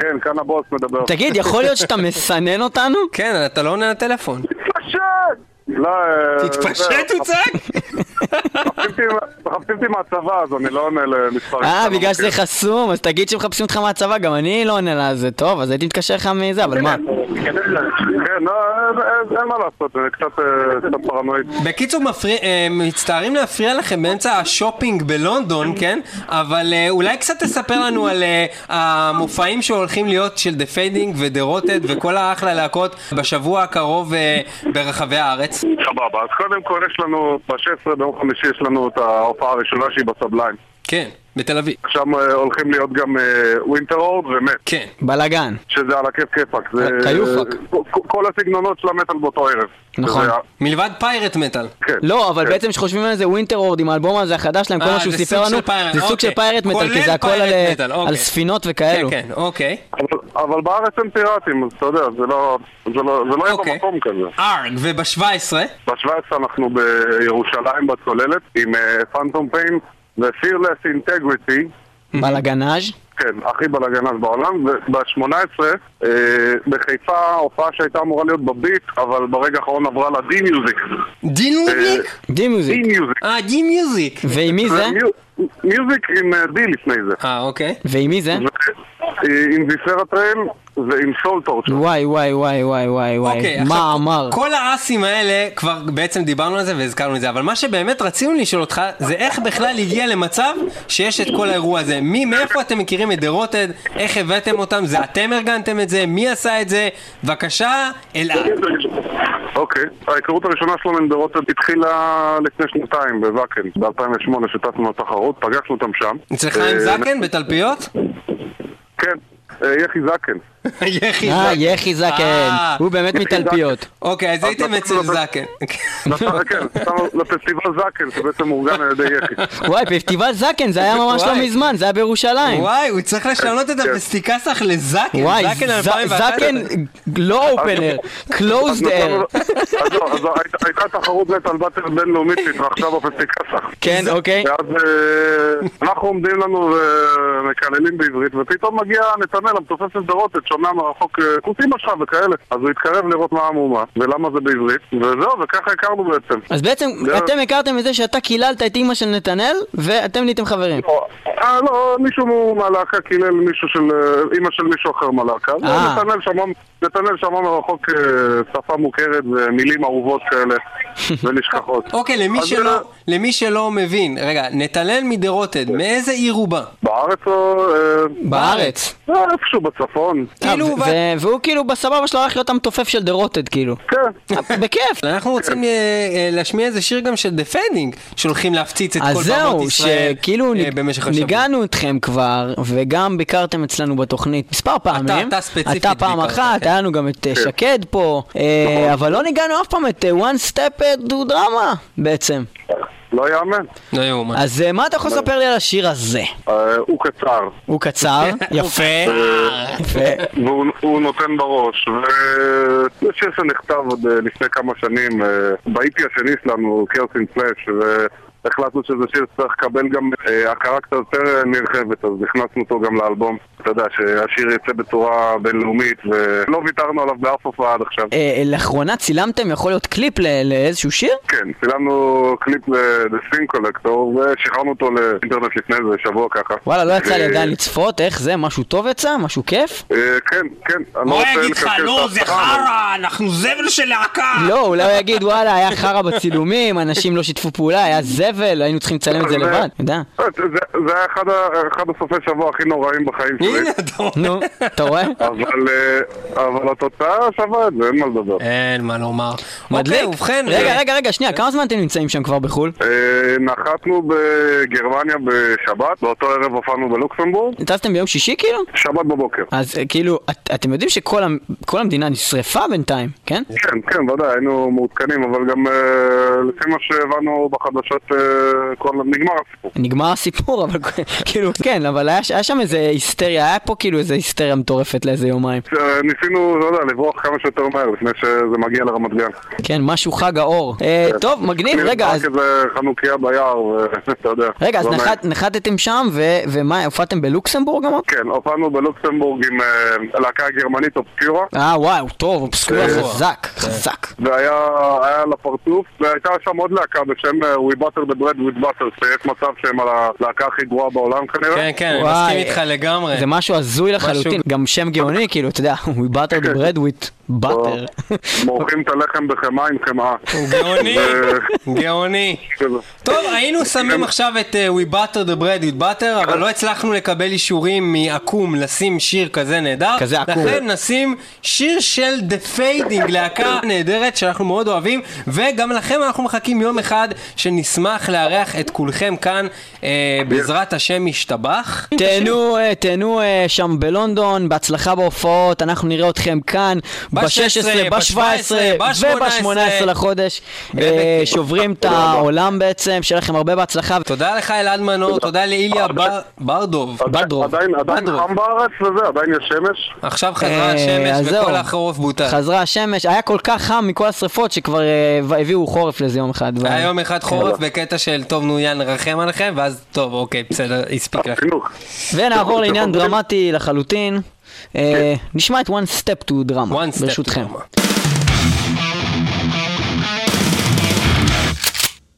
כן, כאן הבוס מדבר. תגיד, יכול להיות שאתה מסנן אותנו? כן, אתה לא עונה לטלפון. תתפשט! לא, אה, תתפשט, הוא צעק? מחפשים אותי- מהצבא, אז אני לא עונה למספרים. אה, בגלל שזה. חסום, אז תגיד שמחפשים אותך מהצבא, גם אני לא עונה לזה. טוב, אז הייתי מתקשר לך מזה, אבל מה? כן, לא, אין- מה לעשות, זה קצת אה, פרנואיד. בקיצור, אה, מצטערים להפריע לכם באמצע השופינג בלונדון, כן? אבל אה, אולי קצת תספר לנו על המופעים שהולכים להיות של The Fading ו-The Rotted וכל האחלה להקות בשבוע הקרוב ברחבי הארץ. סבבה, אז קודם כל יש לנו, ב-16 ביום חמישי יש לנו את ההופעה הראשונה שהיא ב Sublime. כן, בתל אביב. שם אה, הולכים להיות גם Winterhorde ומס, כן. בלאגן. שזה על הכיף כיפאק. כיופק. כל- כל הסגנונות של המטאל באותו ערב. נכון. מלבד pirate metal. כן. לא, אבל כן. בעצם כשחושבים על זה Winterhorde עם האלבום הזה החדש שלהם, כל אה, מה שהוא סיפר לנו, זה סוג אוקיי. של pirate metal, כי זה הכל על- מטאל, על אוקיי. ספינות כן, וכאלו. כן, אוקיי. אבל- אבל בארץ הם פיראטים, אז אתה יודע, זה לא זה לא- זה לא יהיה אוקיי. במקום כזה. ארג, וב-17? ב-17 אנחנו בירושלים בצוללת עם Phantom Pain ו-Fearless Integrity, בלאגנאז'. כן, הכי בלאגנז בעולם, וב-18 אה, בחיפה הופעה שהייתה אמורה להיות בביט, אבל ברגע האחרון עברה ל-D Music. דין Music? D Music. אה, דין מיוזיק. ועם מי זה? Music עם אה, D לפני זה. אה, אוקיי. ועם מי זה? אה, עם Viscera Trail ועם Soul Torture. וואי וואי וואי וואי וואי אוקיי, וואי. מה אמר? כל האסים האלה, כבר בעצם דיברנו על זה והזכרנו את זה, אבל מה שבאמת רצינו לשאול אותך, זה איך בכלל הגיע למצב שיש את כל האירוע הזה. מי, מאיפה אתם מכירים את The Rotted? איך הבאתם אותם? זה אתם ארגנתם את זה? מי עשה את זה? בבקשה, אלעד. אוקיי, ההיכרות הראשונה שלנו עם דורות התחילה לפני שנתיים בוואקן, ב-2008 שטסנו לתחרות, פגשנו אותם שם. אצלך עם אה, זקן בתלפיות? כן, אה, יחי זקן. יחי אה, זקן. יחי זקן. אה, הוא באמת מתלפיות. אוקיי, אז הייתם אצל זקן. כן, נסענו לפסטיבל זקן, שבעצם מאורגן על ידי יחי. וואי, פסטיבל זקן, זה היה ממש לא. מזמן, זה היה בירושלים. וואי, הוא צריך לשנות את כן. הפסטיקסח לזקן. וואי, זקן ז- 2011. זקן לא אופנר, נסענו- air. אז לא, אז הייתה- תחרות מטאל באטל בינלאומית שהתרחשה בפסטיקסח. כן, אוקיי. ואז אה, אנחנו עומדים לנו ומקללים בעברית, ופתאום מגיע נתנאל, המתופף של שומע מרחוק, אה, כוס אמא שלך וכאלה. אז הוא התקרב לראות מה המהומה, ולמה זה בעברית, וזהו, וככה הכרנו בעצם. אז בעצם אתם הכרתם את זה שאתה קיללת את אימא של נתנאל, ואתם נהייתם חברים. אה, לא, מישהו מהלהקה קילל מישהו של... אה, אימא של מישהו אחר מהלהקה. אה. נתנאל שמע- מרחוק שפה מוכרת ומילים אהובות כאלה, ונשכחות. אוקיי, למי שלא, למי שלא מבין, רגע, נתנאל מדרוטד, מאיזה עיר הוא בא? בארץ או... בארץ. איפשהו בצפון. כאילו, והוא כאילו בסבבה שלו הולך להיות המתופף של The Rotted, כאילו. כן. בכיף. אנחנו רוצים אה, אה, להשמיע איזה שיר גם של The Fading, שהולכים להפציץ את כל במות ישראל אה, במשך השבוע. ניגענו אתכם כבר, וגם ביקרתם אצלנו בתוכנית מספר פעמים. אתה ספציפית אתה פעם אחת, כן. היה לנו גם את אה, שקד פה, אה, אבל לא ניגענו אף פעם את One Step to Trauma בעצם. לא יאמן. לא יאומן. אז אה, מה אתה יכול לספר לי על השיר הזה? אה, הוא קצר, הוא קצר, יפה. והוא הוא נותן בראש, וזה שיר שנכתב עוד אה, לפני כמה שנים, באיפי השני שלנו, קרסין פלאש, והחלטנו שזה שיר שצריך לקבל גם אה, הכרה קצת יותר אה, נרחבת, אז הכנסנו אותו גם לאלבום. אתה יודע, שהשיר יצא בצורה בינלאומית, ולא ויתרנו עליו באף הופעה עד עכשיו. אה, לאחרונה צילמתם, יכול להיות קליפ ל- לאיזשהו שיר? כן, צילמנו קליפ ל-The Collector, ושחררנו אותו לאינטרנט לפני איזה שבוע ככה. וואלה, לא יצא לי אה, עדיין לצפות, איך זה? משהו טוב יצא? משהו כיף? אה, כן, כן. אני לא הוא רוצה יגיד לך, לא, זה חרא, אנחנו זבל של להקה. לא, אולי הוא יגיד, וואלה, היה חרא בצילומים, אנשים לא שיתפו פעולה, היה זבל זבל, היינו צריכים לצלם את זה זה- לבד, אתה יודע. זה זה היה אחד הסופי שבוע הכי נוראים בחיים שלי. הנה, אתה רואה. נו, אתה רואה? אבל, אה, אבל התוצאה שווה את זה, אין מה לדבר. אין מה לומר. מדליק. אוקיי, ובכן, רגע, אה, רגע, רגע, שנייה, כמה זמן אתם נמצאים שם כבר בחו"ל? אה, נחתנו בגרמניה בשבת, באותו ערב הופענו בלוקסמבורג, טסתם ביום שישי כאילו? שבת בבוקר. אז אה, כאילו, את- אתם יודעים שכל המ- כל המדינה נשרפה בינתיים, כן? כן, כן, ודאי, היינו מעודכנים, אבל גם אה, לפי מה שהבנו בחדשות, אה, כל... נגמר הסיפור. נגמר הסיפור, אבל כאילו, כן, אבל היה, היה שם איזה היסטריה, היה פה כאילו איזה היסטריה מטורפת לאיזה יומיים. אה, ניסינו, לא יודע, לברוח כמה שיותר מהר לפני שזה מגיע לרמת גן. כן, משהו חג האור. אה, טוב, מגניב, רגע, אז... איזה חנוכיה ביער, ואתה יודע. רגע, אז לא נחת, נחתתם שם, ומה, הופעתם בלוקסמבורג אמרת? כן, הופענו בלוקסמבורג עם אה, להקה גרמנית אובסקיורה, אה, וואו, טוב, אובסקורה אה, חזק, חזק. והיה הפרצוף, והייתה שם עוד להקה בשם אה, We Butter the Bread with Butter, שיש מצב שהם על הלהקה הכי גרועה בעולם כנראה. כן, כן, אני מסכים איתך לגמרי. זה משהו הזוי לחלוטין, גם שם גאוני, כאילו, אתה יודע, we butter the bread with butter. מורחים את הלחם בחמאה עם חמאה. הוא גאוני, גאוני. כזה. טוב, היינו שמים עכשיו את uh, We Butter the Bread with Butter, אבל לא הצלחנו לקבל אישורים מאקו"ם לשים שיר כזה נהדר. כזה עקום. לכן נשים שיר של The Fading, להקה נהדרת שאנחנו מאוד אוהבים, וגם לכם אנחנו מחכים יום אחד שנשמח לארח את כולכם כאן, uh, בעזרת השם ישתבח. תהנו, אה, תהנו אה, שם בלונדון, בהצלחה בהופעות, אנחנו נראה אתכם כאן ב-16, ב-17, ב-17 ב-18 וב-18 לחודש. אה, שוברים את העולם בעצם, שיהיה לכם הרבה בהצלחה. תודה לך אלעד מנור, תודה לאיליה בר- ברדוב. בדרוב. עדיין. חם בארץ וזה, עדיין יש שמש. עכשיו חזרה אה, השמש. וכל החורף בוטל. חזרה השמש, היה כל כך חם מכל השרפות שכבר אה, הביאו חורף לזה יום אחד. היה יום אחד חורף בקטע של טוב נו יא נרחם עליכם ואז טוב אוקיי בסדר הספיק לך. ונעבור לעניין דרמטי לחלוטין. אה, נשמע את one step to drama, One step ברשותכם.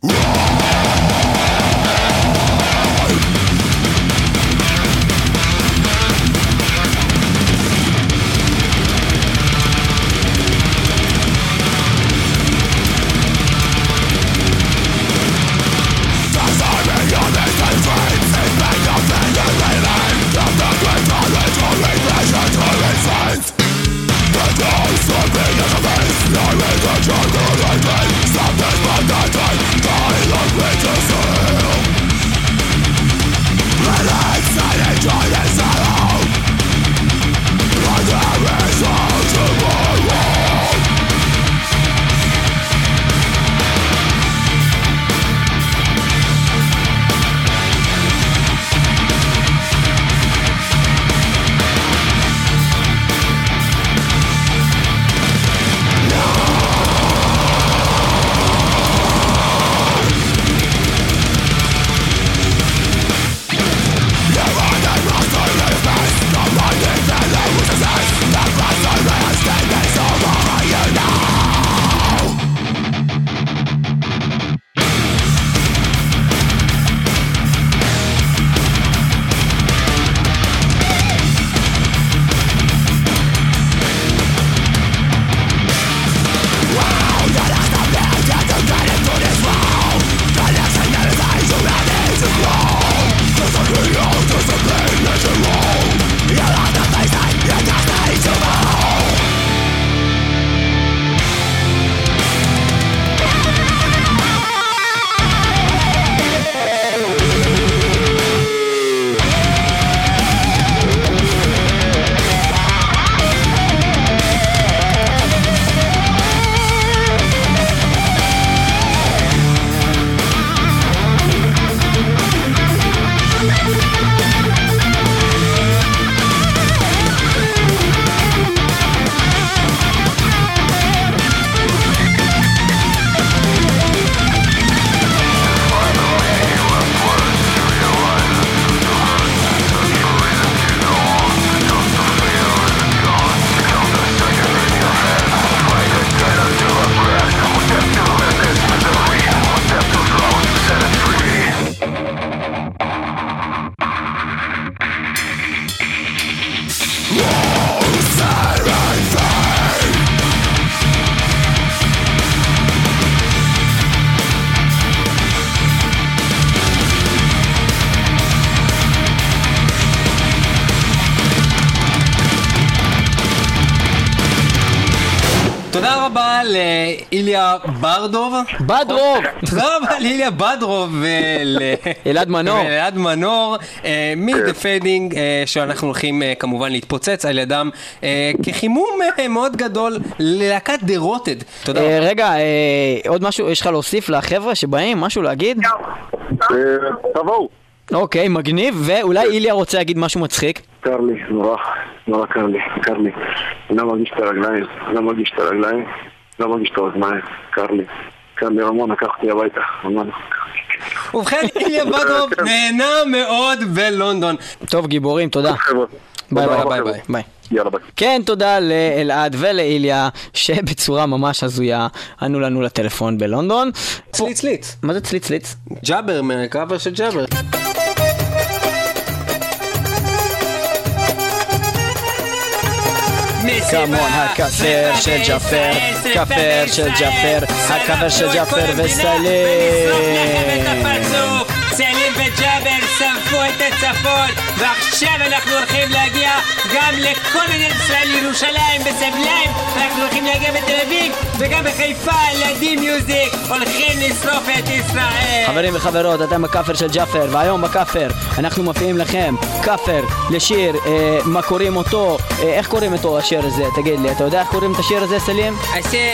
to בדרוב! תודה רבה לאיליה ברדוב אלעד מנור. ולאלעד מנור מ-The Fading, אה, שאנחנו הולכים אה, כמובן להתפוצץ על ידם אה, כחימום אה, מאוד גדול ללהקת The Rotted. תודה אה, רבה. רגע, אה, עוד משהו יש לך להוסיף לחבר'ה שבאים? משהו להגיד? אה, תבואו. אוקיי, מגניב, ואולי איליה רוצה להגיד משהו מצחיק? קר לי, נורא, נורא קר לי, קר לי. אני לא מרגיש את הרגליים, לא מרגיש את הרגליים, לא מרגיש את האוזניים, קר לי. קר לי רמון, לקח אותי הביתה. ובכן, איליה ברדוב נהנה מאוד בלונדון. טוב, גיבורים, תודה. ביי ביי ביי. ביי. ביי. יאללה ביי. כן, תודה לאלעד ולאיליה, שבצורה ממש הזויה ענו לנו לטלפון בלונדון. צליץ צליץ. מה זה צליץ צליץ? ג'אבר מהקאבר של ג'אבר. כמון הכפר של ג'אפר, כפר של ג'אפר, הכפר של ג'אפר וסלים. סלים וג'אבר שרפו את הצפון ועכשיו אנחנו הולכים להגיע גם לכל מדינת ישראל, ירושלים, ב Sublime אנחנו הולכים להגיע בתל אביב וגם בחיפה, ל D Music הולכים לשרוף את ישראל חברים וחברות, אתם בכאפר של ג'אפר, והיום בכאפר אנחנו מופיעים לכם כאפר לשיר, אה, מה קוראים אותו, אה, איך קוראים אותו השיר הזה, תגיד לי, אתה יודע איך קוראים את השיר הזה, סלים?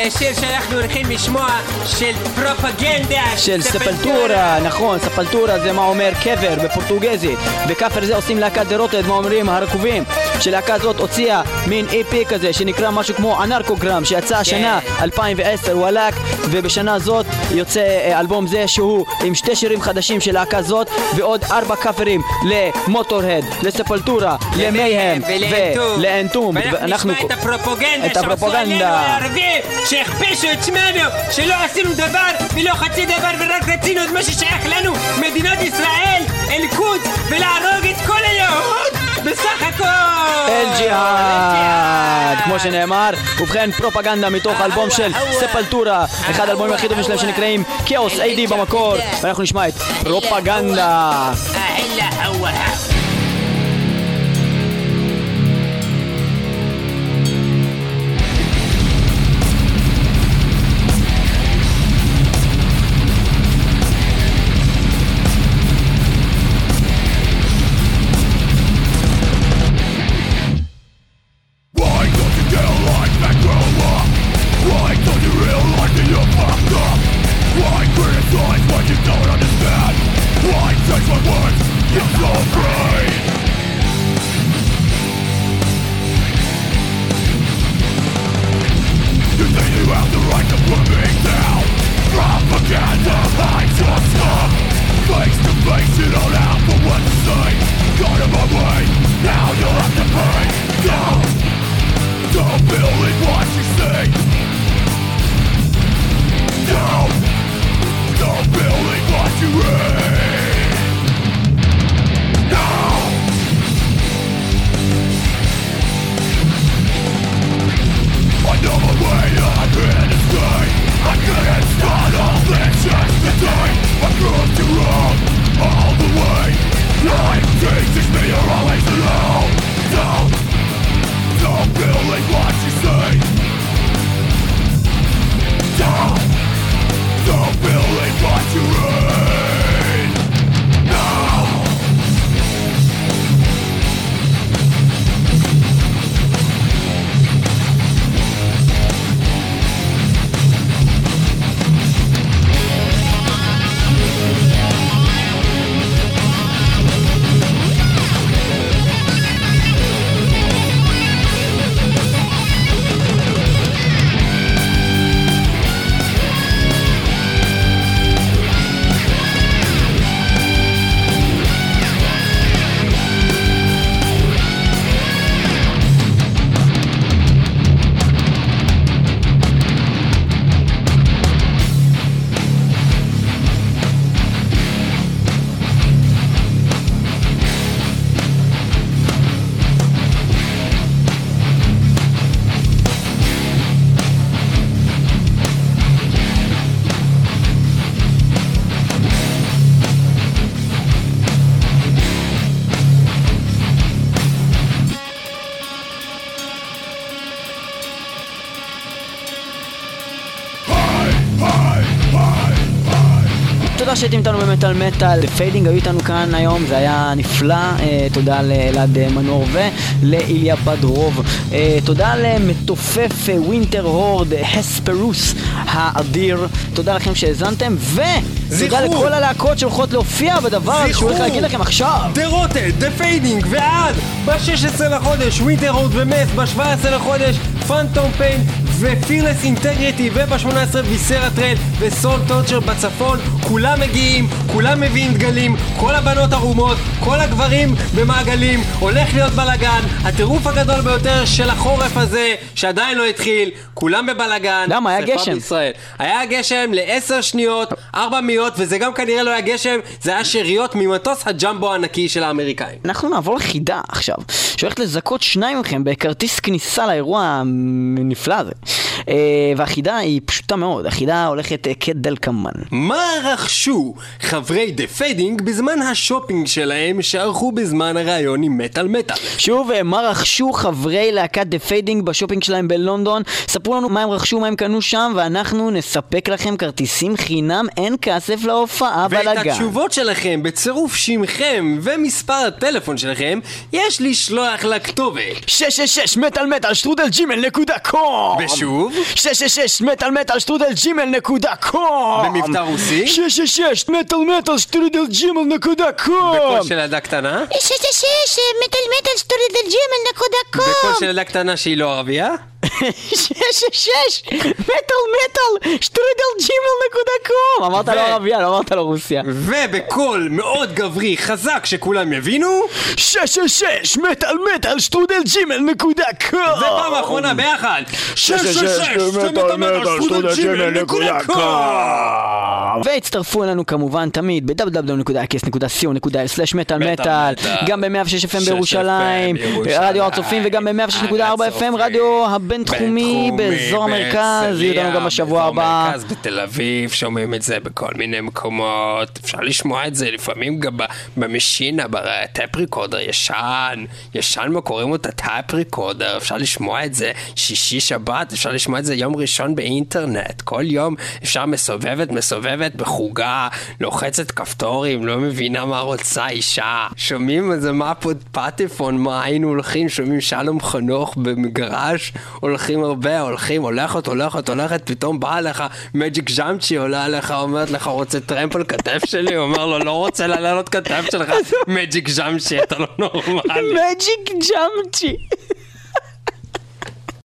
השיר שאנחנו הולכים לשמוע של פרופגנדה של ספלטורה, נכון, ספלטורה זה מה אומר קבר בפורטוגזית. בכאפר זה עושים להקת דרוטד, מה אומרים הרקובים. שלהקה זאת הוציאה מין איפי כזה שנקרא משהו כמו אנרקוגרם שיצא השנה 2010 וואלאק ובשנה זאת יוצא אה, אלבום זה שהוא עם שתי שירים חדשים של להקה זאת ועוד ארבע כאפרים למוטורהד, לספלטורה, למייהם ולאנטום. ואנחנו נשמע את הפרופגנדה את שעשו. עלינו הערבים שהכפישו את שמנו שלא עשינו דבר ולא חצי דבר ורק רצינו את מה ששייך לנו מדינת ישראל אל-קודס ולהרוג את כל היהוד בסך הכל! אל-ג'יהאד, כמו שנאמר. ובכן, פרופגנדה מתוך אלבום של ספלטורה, אחד האלבומים הכי טובים שלהם שנקראים כאוס איי-די במקור, ואנחנו נשמע את פרופגנדה. תודה שהייתם איתנו במטאל מטאל. The Fading היו איתנו כאן היום, זה היה נפלא. אה, תודה לאלעד אה, מנור ולאיליה בדרוב. אה, תודה למתופף Winterhorde, הספרוס האדיר. תודה לכם שהאזנתם, ותודה. לכל הלהקות שהולכות להופיע בדבר הזה שהוא הולך להגיד לכם עכשיו. The Rotted, The Fading, ועד ב-16 לחודש Winterhorde ומס, ב-17 לחודש Phantom Pain ו Fearless Integrity, וב-18 Viscera Trail ו Soul Torture בצפון, כולם מגיעים, כולם מביאים דגלים, כל הבנות ערומות, כל הגברים במעגלים, הולך להיות בלאגן, הטירוף הגדול ביותר של החורף הזה, שעדיין לא התחיל, כולם בבלאגן. למה? היה גשם. בישראל. היה גשם לעשר שניות, ארבע מאיות, וזה גם כנראה לא היה גשם, זה היה שאריות ממטוס הג'מבו הענקי של האמריקאים. אנחנו נעבור לחידה עכשיו, שהולכת לזכות שניים מכם בכרטיס כניסה לאירוע הנפלא הזה. אה, והחידה היא פשוטה מאוד, החידה הולכת אה, כדלקמן. מה רכשו חברי The Fading בזמן השופינג שלהם שערכו בזמן הראיון עם מטאל מטאל? שוב, אה, מה רכשו חברי להקת The Fading בשופינג שלהם בלונדון? ספרו לנו מה הם רכשו, מה הם קנו שם, ואנחנו נספק לכם כרטיסים חינם, אין כסף להופעה ואת בלאגן. התשובות שלכם בצירוף שמכם ומספר הטלפון שלכם יש לשלוח לכתובת. 666 מטאל מטאל שטרודל Gmail נקודה com ושוב? 666 מטאל מטאל שטרודל ג'ימל נקודה קום במבטא רוסי? 666 מטאל מטאל שטרודל ג'ימל נקודה קום בקול של ילדה קטנה? שששש, מטל מטל שטורי דל ג'ימל נקודה בקול קום. של ילדה קטנה שהיא לא ערבייה? 666 מטאל מטאל שטרודל ג'ימל נקודה קום אמרת לו ערבייה, לא אמרת לו רוסיה ובקול מאוד גברי חזק שכולם יבינו 666 מטאל מטאל שטרודל ג'ימל נקודה קום ופעם אחרונה ביחד 666 והצטרפו אלינו כמובן תמיד ב-www.kס.co.il/מטאל מטאל גם ב-106 FM בירושלים, ברדיו הר צופים וגם ב-106.4 FM רדיו הבינתחומי באזור המרכז, יהיו לנו גם בשבוע הבא. במרכז בתל אביב, שומעים את זה בכל מיני מקומות, אפשר לשמוע את זה לפעמים גם במשינה, בטאפ ריקורדר ישן, ישן מה קוראים לו את הטאפ ריקורדר, אפשר לשמוע את זה שישי שבת, אפשר לשמוע את זה יום ראשון באינטרנט, כל יום אפשר מסובבת, מסובבת בחוגה, לוחצת כפתורים, לא מבינה מה רוצה אישה, שומעים איזה פה פטפון, מה היינו הולכים, שומעים שלום חנוך במגרש, הולכים הרבה, הולכים, הולכת, הולכת, הולכת, פתאום באה לך מג'יק ז'אמצ'י, עולה עליך, אומרת לך, רוצה טרמפ על כתף שלי? הוא אומר לו, לא רוצה לעלות כתף שלך, מג'יק ז'אמצ'י, אתה לא נורמלי. מג'יק ג'אמצ'י